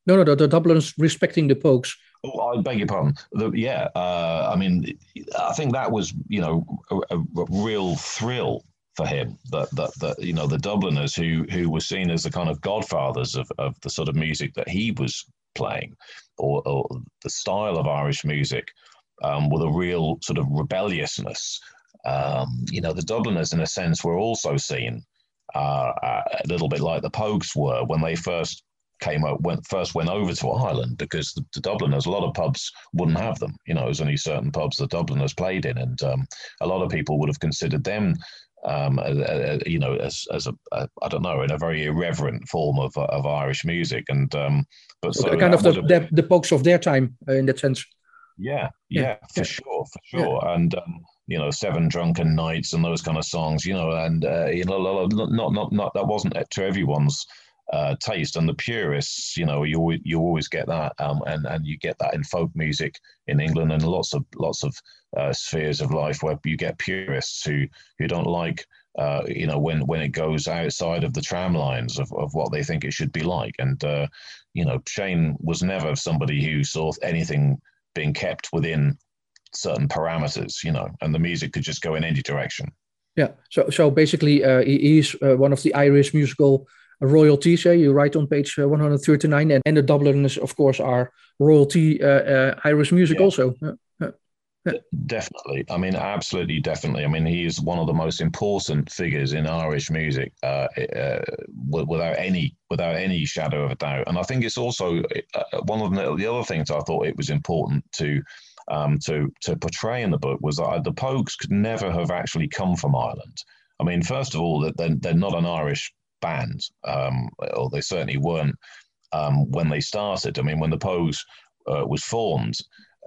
No, no, the, the Dubliners respecting the Pogues. Oh, I beg your pardon. The, yeah, uh, I mean, I think that was you know a, a real thrill for him that, that that you know the Dubliners who who were seen as the kind of godfathers of, of the sort of music that he was playing or, or the style of Irish music um, with a real sort of rebelliousness. Um, you know, the Dubliners, in a sense, were also seen uh, a little bit like the Pogues were when they first came up, went first went over to Ireland because the, the, Dubliners, a lot of pubs wouldn't have them. You know, there's only certain pubs the Dubliners played in, and um, a lot of people would have considered them um, you know, as, as a, a, I don't know, in a very irreverent form of, of Irish music. And, um, but so kind of the, the, the Pogues of their time uh, in that sense. Yeah, yeah, yeah for sure, for sure. Yeah. And, um, you know, Seven Drunken Nights and those kind of songs, you know, and, uh, you know, not, not, not, that wasn't to everyone's uh, taste and the purists you know you you always get that um, and and you get that in folk music in England and lots of lots of uh, spheres of life where you get purists who who don't like uh, you know when when it goes outside of the tram lines of, of what they think it should be like and uh, you know Shane was never somebody who saw anything being kept within certain parameters you know and the music could just go in any direction yeah so so basically uh, he, he's uh, one of the Irish musical royalties. Uh, you write on page uh, 139, and, and the Dubliners, of course, are royalty uh, uh Irish music yeah. also. Definitely. I mean, absolutely, definitely. I mean, he is one of the most important figures in Irish music, uh, uh, without any without any shadow of a doubt. And I think it's also uh, one of the, the, other things I thought it was important to um, to to portray in the book was that the Pogues could never have actually come from Ireland. I mean, first of all, that they're, they're not an Irish band, um, or they certainly weren't um, when they started. I mean, when the Pogues uh, was formed,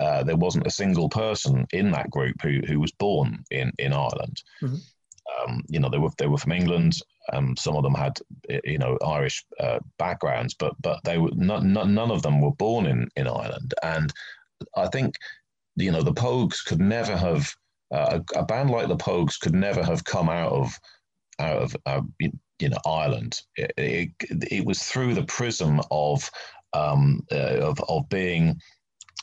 uh, there wasn't a single person in that group who, who was born in, in Ireland. Mm-hmm. Um, you know, they were they were from England. Um, some of them had you know Irish uh, backgrounds, but but they were not, not, none of them were born in in Ireland. And I think you know the Pogues could never have uh, a, a, band like the Pogues could never have come out of out of uh, you know Ireland. It, it, it, was through the prism of um, uh, of, of being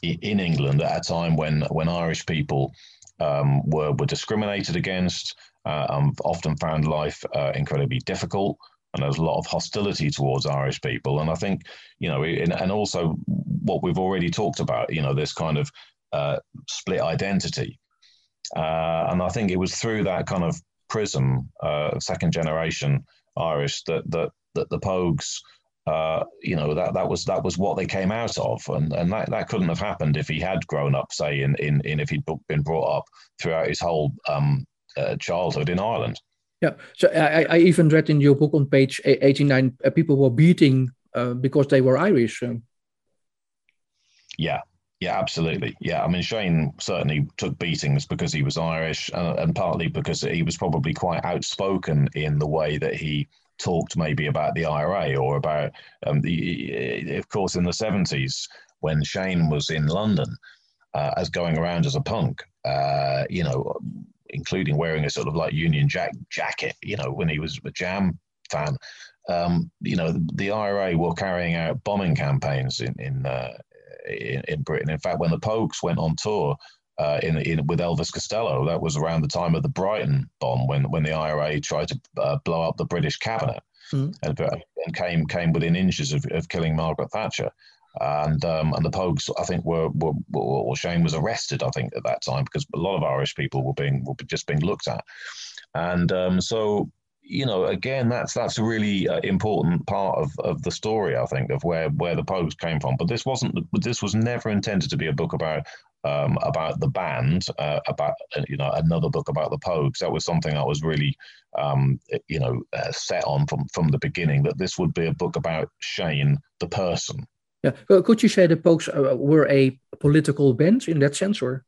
in England at a time when when Irish people um, were were discriminated against, uh, often found life uh, incredibly difficult, and there was a lot of hostility towards Irish people. And I think you know, and, and also what we've already talked about, you know, this kind of uh, split identity. Uh, and I think it was through that kind of prism, uh, second generation Irish that that that the Pogues, uh, you know, that that was that was what they came out of, and and that, that couldn't have happened if he had grown up, say, in in, in if he'd been brought up throughout his whole um, uh, childhood in Ireland. Yeah, so I, I even read in your book on page eighty nine, uh, people were beating uh, because they were Irish. Yeah, yeah, absolutely. Yeah, I mean, Shane certainly took beatings because he was Irish, uh, and partly because he was probably quite outspoken in the way that he talked, maybe about the IRA or about um, the. Of course, in the seventies, when Shane was in London, uh, as going around as a punk, uh, you know, including wearing a sort of like Union Jack jacket, you know, when he was a Jam fan. Um, you know, the IRA were carrying out bombing campaigns in in, uh, in, in Britain. In fact, when the Pogues went on tour uh, in, in with Elvis Costello, that was around the time of the Brighton bomb when when the IRA tried to uh, blow up the British cabinet mm. and, and, came came within inches of, of killing Margaret Thatcher. And um, and the Pogues, I think, were, were, were Shane was arrested, I think, at that time because a lot of Irish people were being were just being looked at, and um, so you know, again, that's that's a really uh, important part of, of the story, I think, of where where the Pogues came from. But this wasn't. This was never intended to be a book about um, about the band, uh, about uh, you know another book about the Pogues. That was something I was really, um, you know, uh, set on from from the beginning. That this would be a book about Shane, the person. Yeah, could you say the Pogues uh, were a political band in that sense, or?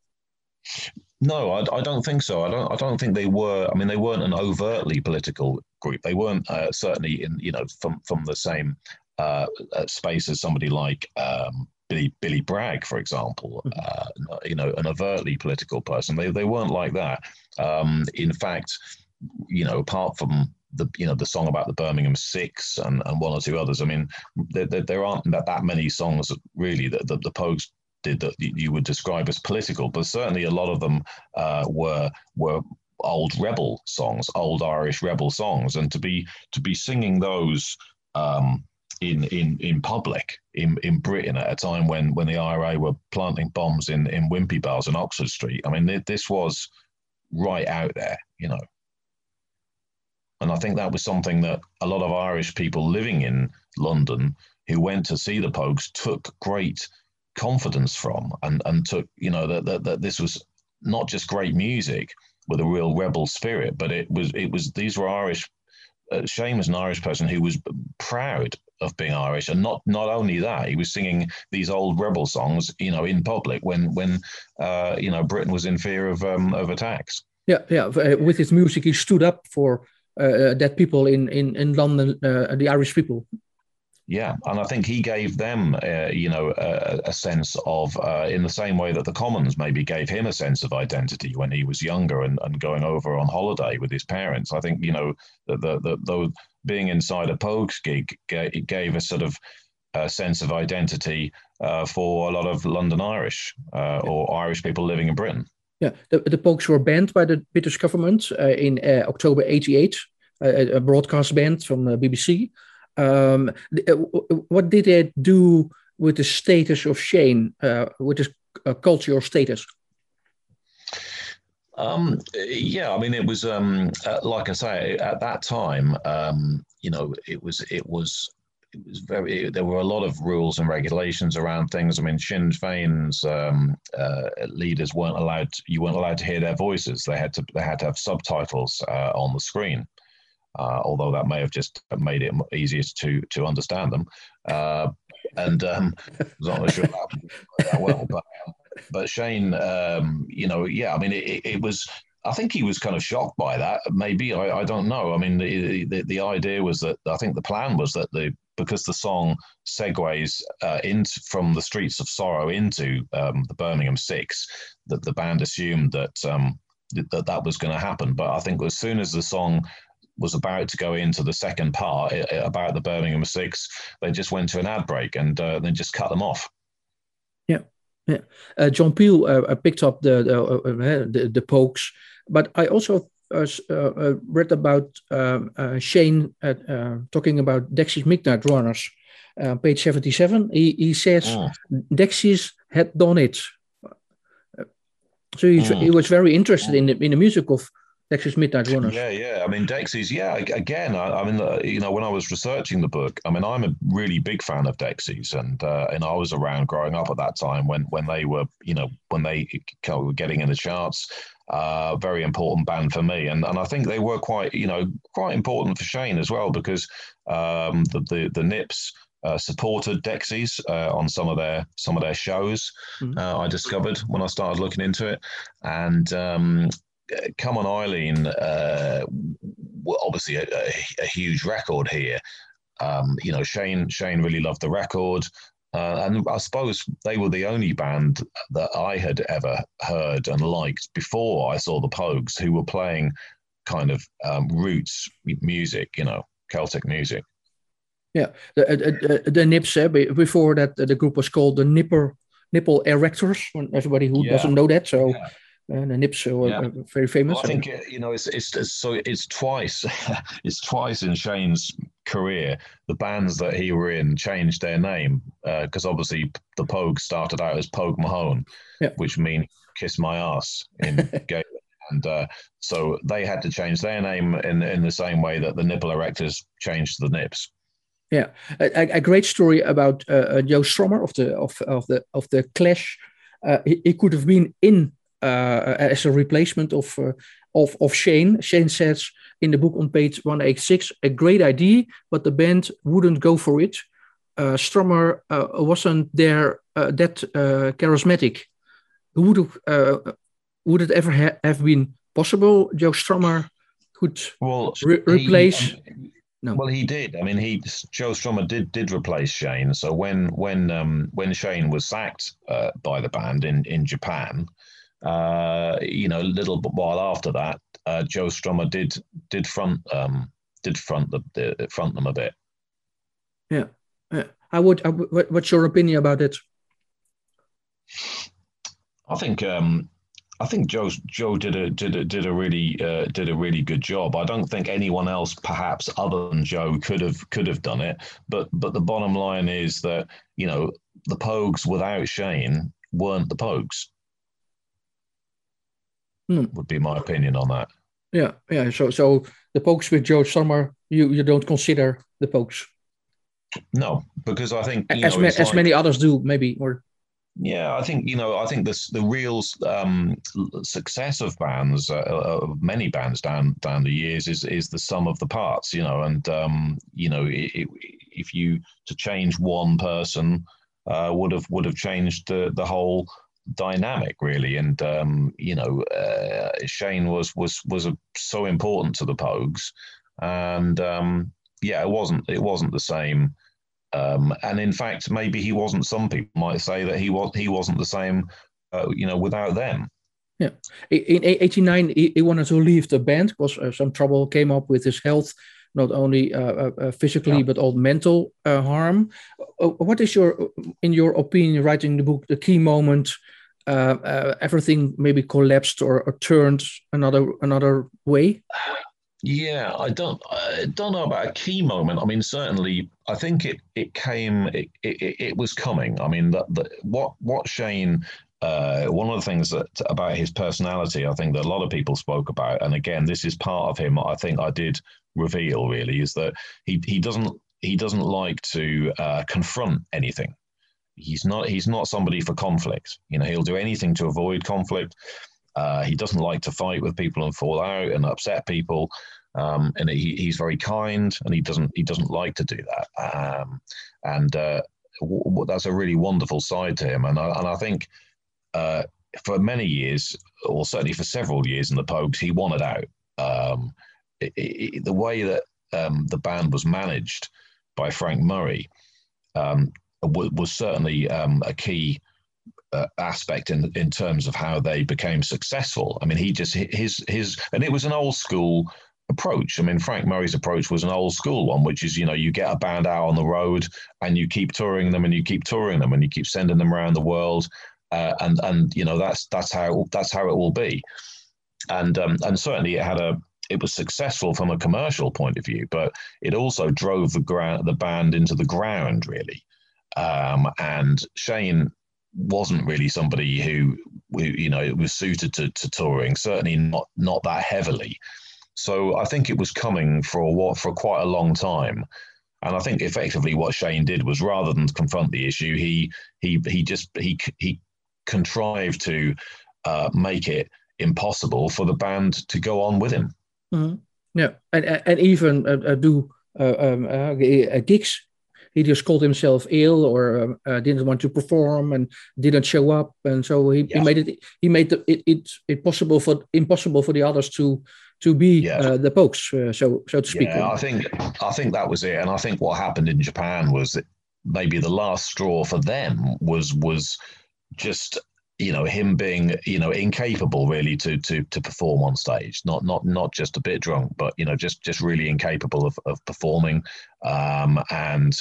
No, I, I, don't think so. I don't. I don't think they were. I mean, they weren't an overtly political group. They weren't uh, certainly in you know from from the same uh, uh space as somebody like um, Billy Billy Bragg, for example. Mm-hmm. Uh, you know, an overtly political person. They they weren't like that. Um, in fact, you know, apart from the you know the song about the Birmingham Six and, and one or two others. I mean, there, there, there aren't that, that many songs really that the, the Pogues did that you would describe as political, but certainly a lot of them uh, were were old rebel songs, old Irish rebel songs, and to be to be singing those um, in in in public in in Britain at a time when when the IRA were planting bombs in in Wimpy bars and Oxford Street. I mean, this was right out there, you know. And I think that was something that a lot of Irish people living in London who went to see the Pogues took great confidence from and, and took, you know, that, that, that this was not just great music with a real rebel spirit, but it was, it was, these were Irish. Uh, Shane was an Irish person who was proud of being Irish, and not not only that, he was singing these old rebel songs, you know, in public when when uh, you know Britain was in fear of um, of attacks. Yeah, yeah. Uh, with his music, he stood up for uh, that people in in in London, uh, the Irish people. Yeah, and I think he gave them, uh, you know, a, a sense of, uh, in the same way that the Commons maybe gave him a sense of identity when he was younger and, and going over on holiday with his parents. I think, you know, the the, the, the being inside a Pogues gig gave, gave a sort of a sense of identity uh, for a lot of London Irish uh, or Irish people living in Britain. Yeah, the, the Pogues were banned by the British government uh, in uh, October 88, a broadcast ban from the BBC. Um, uh, what did it do with the status of Shane, uh, with his uh, cultural status? Um, yeah, I mean, it was um, uh, like I say at that time. Um, you know, it was it was it was very. There were a lot of rules and regulations around things. I mean, Sinn Féin's um, uh, leaders weren't allowed. You weren't allowed to hear their voices. They had to. They had to have subtitles uh, on the screen uh, although that may have just made it easier to to understand them. Uh, and um, not sure that well, but but Shane, um, you know, yeah, I mean, it, it, was. I think he was kind of shocked by that. Maybe I, I don't know. I mean, the, the, the idea was that I think the plan was that the because the song segues uh, into from the streets of sorrow into um, the Birmingham Six, that the band assumed that um, that that was going to happen. But I think as soon as the song was about to go into the second part about the Birmingham Six, they just went to an ad break and uh, then just cut them off. Yeah, yeah. Uh, John Peel uh, picked up the the, uh, uh, the, the Pogues, but I also uh, read about um, Shane talking about Dexys Midnight Runners, page seventy-seven. He he says oh. Dexys had done it. So he, oh. he was very interested oh. in the in the music of Dexys Midnight Runners. Yeah, yeah. I mean, Dexys, yeah. Again, I, I mean, uh, you know, when I was researching the book, I mean, I'm a really big fan of Dexys, and uh, and I was around growing up at that time when when they were, you know, when they were getting in the charts. Uh, very important band for me, and and I think they were quite, you know, quite important for Shane as well because um, the, the the Nips. Uh, supported Dexys uh, on some of their some of their shows. Mm-hmm. Uh, I discovered when I started looking into it, and um, Come on Eileen, uh, obviously a, a, a, huge record here. Um, you know, Shane Shane really loved the record. Uh, and I suppose they were the only band that I had ever heard and liked before I saw the Pogues, who were playing kind of um, roots music, you know, Celtic music. Yeah, the, the, the Nips. Uh, before that, the group was called the Nipper Nipple Erectors. Everybody who yeah. doesn't know that, so yeah and the Nips are yeah. very famous. Well, I think you know it's, it's, it's so it's twice it's twice in Shane's career the bands that he were in changed their name because uh, obviously the Pogue started out as Pogue Mahone, yeah. which means kiss my ass in Gaelic. And uh, so they had to change their name in in the same way that the Nipple Erectors changed the Nips. Yeah, a, a great story about uh, uh Joe Strummer of the of, of the of the Clash. Uh, he, he, could have been in as a replacement of, uh, of, of Shane. Shane says in the book on page 186, a great idea, but the band wouldn't go for it. Uh, Strummer uh, wasn't there uh, that uh, charismatic. Would have, would it ever ha have been possible? Joe Strummer could well, re replace. He, um, no. Well, he did. I mean, he Joe Strummer did did replace Shane. So when when um, when Shane was sacked uh, by the band in in Japan, uh, you know, a little while after that, uh, Joe Strummer did did front um, did front the, the front them a bit. Yeah, yeah. I would. I would what's your opinion about it? I think um, I think Joe Joe did a did a did a really uh, did a really good job. I don't think anyone else, perhaps other than Joe, could have could have done it. But but the bottom line is that you know the Pogues without Shane weren't the Pogues. Hmm. Would be my opinion on that. Yeah, yeah. So so the Pogues with Joe Strummer, you you don't consider the Pogues. No, because I think as, know, ma- as like, many others do, maybe or yeah, I think you know. I think this the real um, success of bands, uh, of many bands down down the years, is is the sum of the parts. You know, and um, you know, it, it, if you to change one person uh, would have would have changed the the whole dynamic really. And um, you know, uh, Shane was was was a, so important to the Pogues, and um, yeah, it wasn't it wasn't the same um, and in fact, maybe he wasn't. Some people might say that he was he wasn't the same, uh, you know, without them. Yeah, in '89, he, he, wanted to leave the band because uh, some trouble came up with his health, not only uh, uh, uh physically yeah. but all mental uh, harm. what is your, in your opinion, writing the book, the key moment? Everything maybe collapsed or, or turned another another way. Yeah, I don't, I don't know about a key moment. I mean, certainly, I think it it came, it it, it was coming. I mean, that what what Shane, uh, one of the things that about his personality, I think that a lot of people spoke about, and again, this is part of him. I think I did reveal really is that he he doesn't he doesn't like to uh, confront anything. He's not he's not somebody for conflict. You know, he'll do anything to avoid conflict. Uh, he doesn't like to fight with people and fall out and upset people. Um, and he, he's very kind, and he doesn't he doesn't like to do that. Um, and uh, w- that's a really wonderful side to him. And I, and I think uh, for many years, or certainly for several years in the Pogues, he wanted out. Um, it, it, the way that um, the band was managed by Frank Murray um, w- was certainly um, a key uh, aspect in in terms of how they became successful. I mean, he just his his and it was an old school approach. I mean, Frank Murray's approach was an old school one, which is you know you get a band out on the road and you keep touring them and you keep touring them and you keep sending them around the world, uh, and and you know that's that's how that's how it will be, and um, and certainly it had a it was successful from a commercial point of view, but it also drove the ground the band into the ground really. Um, and Shane wasn't really somebody who, who you know was suited to, to touring. Certainly not not that heavily. So I think it was coming for a what for quite a long time. And I think effectively what Shane did was rather than confront the issue, he he he just he he contrived to uh, make it impossible for the band to go on with him. Mm-hmm. Yeah, and and even uh, uh do uh, um, uh, gigs he just called himself ill or um, uh, didn't want to perform and didn't show up. And so he, he made it he made the, it, it, it possible for impossible for the others to to be yeah. uh, the Pogues, uh, so so to speak. Yeah, i think i think that was it. And i think what happened in japan was that maybe the last straw for them was was just you know him being you know incapable really to to to perform on stage. Not not not just a bit drunk but you know just just really incapable of, of performing. Um and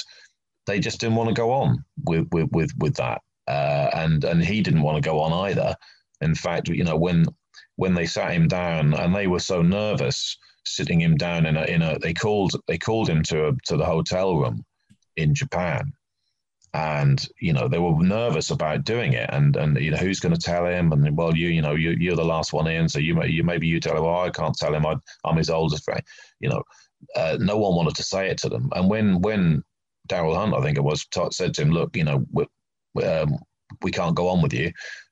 they just didn't want to go on with with with, with that, uh, and and he didn't want to go on either. In fact, you know when when they sat him down and they were so nervous sitting him down in a in a they called they called him to a, to the hotel room in Japan. And you know they were nervous about doing it. And and you know who's going to tell him? And well you you know you, you're the last one in so you may, you maybe you tell him well I can't tell him. I, I'm his oldest friend. You know uh, no one wanted to say it to them. And when when Darryl Hunt, I think it was, said to him, "Look, you know, we, um, we can't go on with you."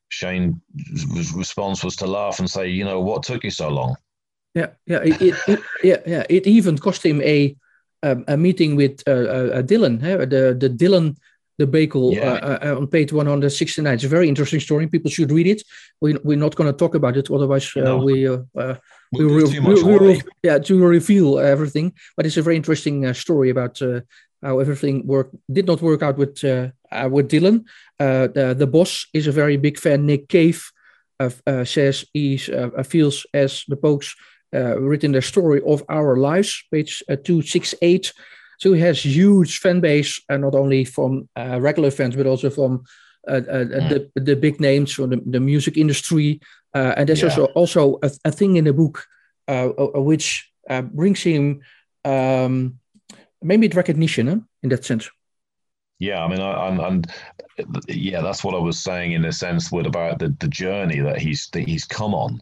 Shane's response was to laugh and say, "You know, what took you so long?" Yeah, yeah, it, it, it yeah, yeah. It even cost him a um, a meeting with uh, uh, Dylan, the the Dylan debacle yeah. uh, uh, on page 169. It's a very interesting story. People should read it. We, we're not going to talk about it, otherwise uh, no. we uh, uh, we, we, we, we, we, yeah to reveal everything. But it's a very interesting uh, story about how everything worked did not work out with uh, uh, with Dylan. Uh, the, the boss is a very big fan. Nick Cave says he feels as the Pogues written their story of our lives, page two six eight. So he has huge fan base, uh, not only from uh, regular fans, but also from uh, uh, the, the big names from the, the music industry, Uh, and there's Yeah. also also a, a thing in the book which uh, brings him um, maybe the recognition huh, in that sense. Yeah, I mean, I, I'm, and yeah, that's what I was saying in a sense with about the, the journey that he's that he's come on.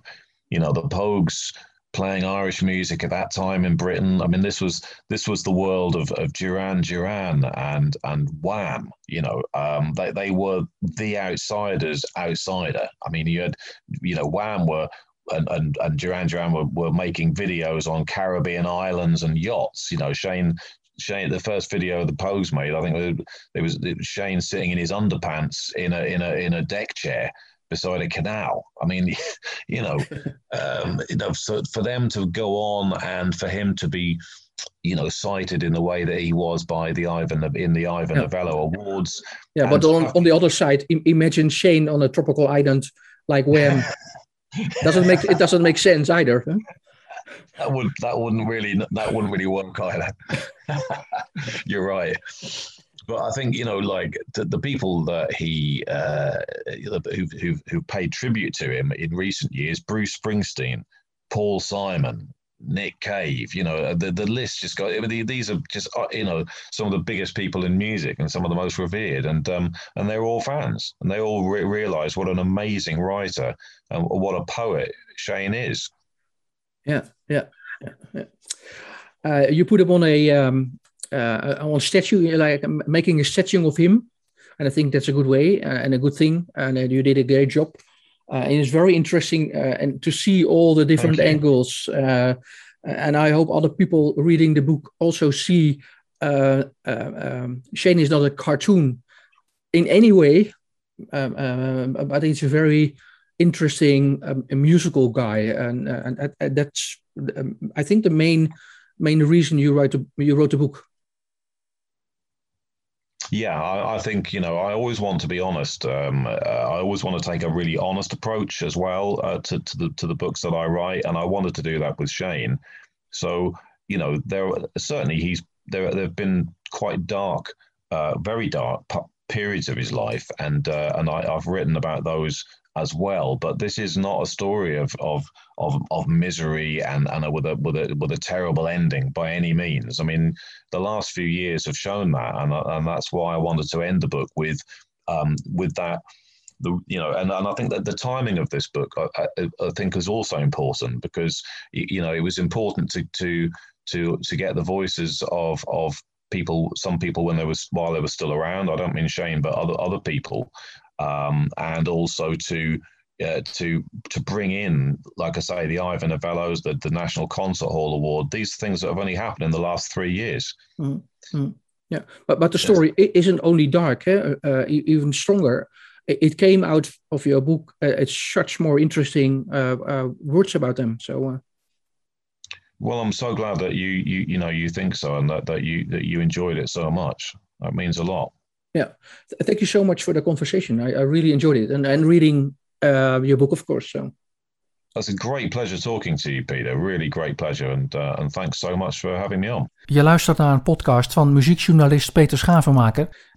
You know, the Pogues playing Irish music at that time in Britain. I mean, this was this was the world of, of Duran Duran and and Wham. You know, um, they they were the outsiders outsider. I mean, you had you know Wham were. And, and, and Duran Duran were, were making videos on Caribbean islands and yachts. You know, Shane Shane, the first video of the Pogues made, I think it, was it was Shane sitting in his underpants in a in a in a deck chair beside a canal. I mean, you know, um, you know, so for them to go on and for him to be, you know, cited in the way that he was by the Ivan in the Ivan Yeah. Novello Awards. Yeah, but on, on the other side, imagine Shane on a tropical island like Wham. doesn't make it doesn't make sense either. huh? That would that wouldn't really that wouldn't really work either. You're right. But I think you know, like the, the people that he uh, who who who paid tribute to him in recent years, Bruce Springsteen, Paul Simon, Nick Cave. You know, the the list just got. I mean, these are just uh, you know some of the biggest people in music and some of the most revered, and um and they're all fans, and they all re- realize what an amazing writer and what a poet Shane is. Yeah, yeah, yeah. Uh, you put him on a um, uh, on a statue, like making a statue of him, and I think that's a good way uh, and a good thing. And uh, you did a great job. Uh, and it's very interesting uh, and to see all the different angles. Uh, and I hope other people reading the book also see uh, uh, um, Shane is not a cartoon in any way, um, um, but it's a very interesting um, a musical guy, and, uh, and, and- and that's um, I think the main main reason you write the, you wrote the book. Yeah, I, I think you know I always want to be honest. Um, uh, I always want to take a really honest approach as well uh, to to the to the books that I write, and I wanted to do that with Shane. So you know, there certainly he's there. There have been quite dark, uh, very dark periods of his life, and uh, and I, I've written about those as well. But this is not a story of of of, of misery and and a, with a with a with a terrible ending by any means. I mean, the last few years have shown that, and and that's why I wanted to end the book with um, with that. The, you know, and, and I think that the timing of this book, I, I, I think, is also important because you know it was important to to to to get the voices of of people, some people when they was while they were still around. I don't mean Shane, but other other people, um, and also to uh, to to bring in, like I say, the Ivan Novellos, the the National Concert Hall Award. These things that have only happened in the last three years. Yeah, but but the story i- isn't only dark, eh? uh, e- even stronger. It, came out of your book. Uh, it's such more interesting uh, uh, words about them. So uh, Well, I'm so glad that you you you know you think so and that, that you that you enjoyed it so much. That means a lot. Th- thank you so much for the conversation. I, I really enjoyed it, and and reading uh, your book, of course. So That's a great pleasure talking to you, Peter. Really great pleasure, and uh, and thanks so much for having me on. Je luistert naar een podcast van muziekjournalist Peter Schavenmaker.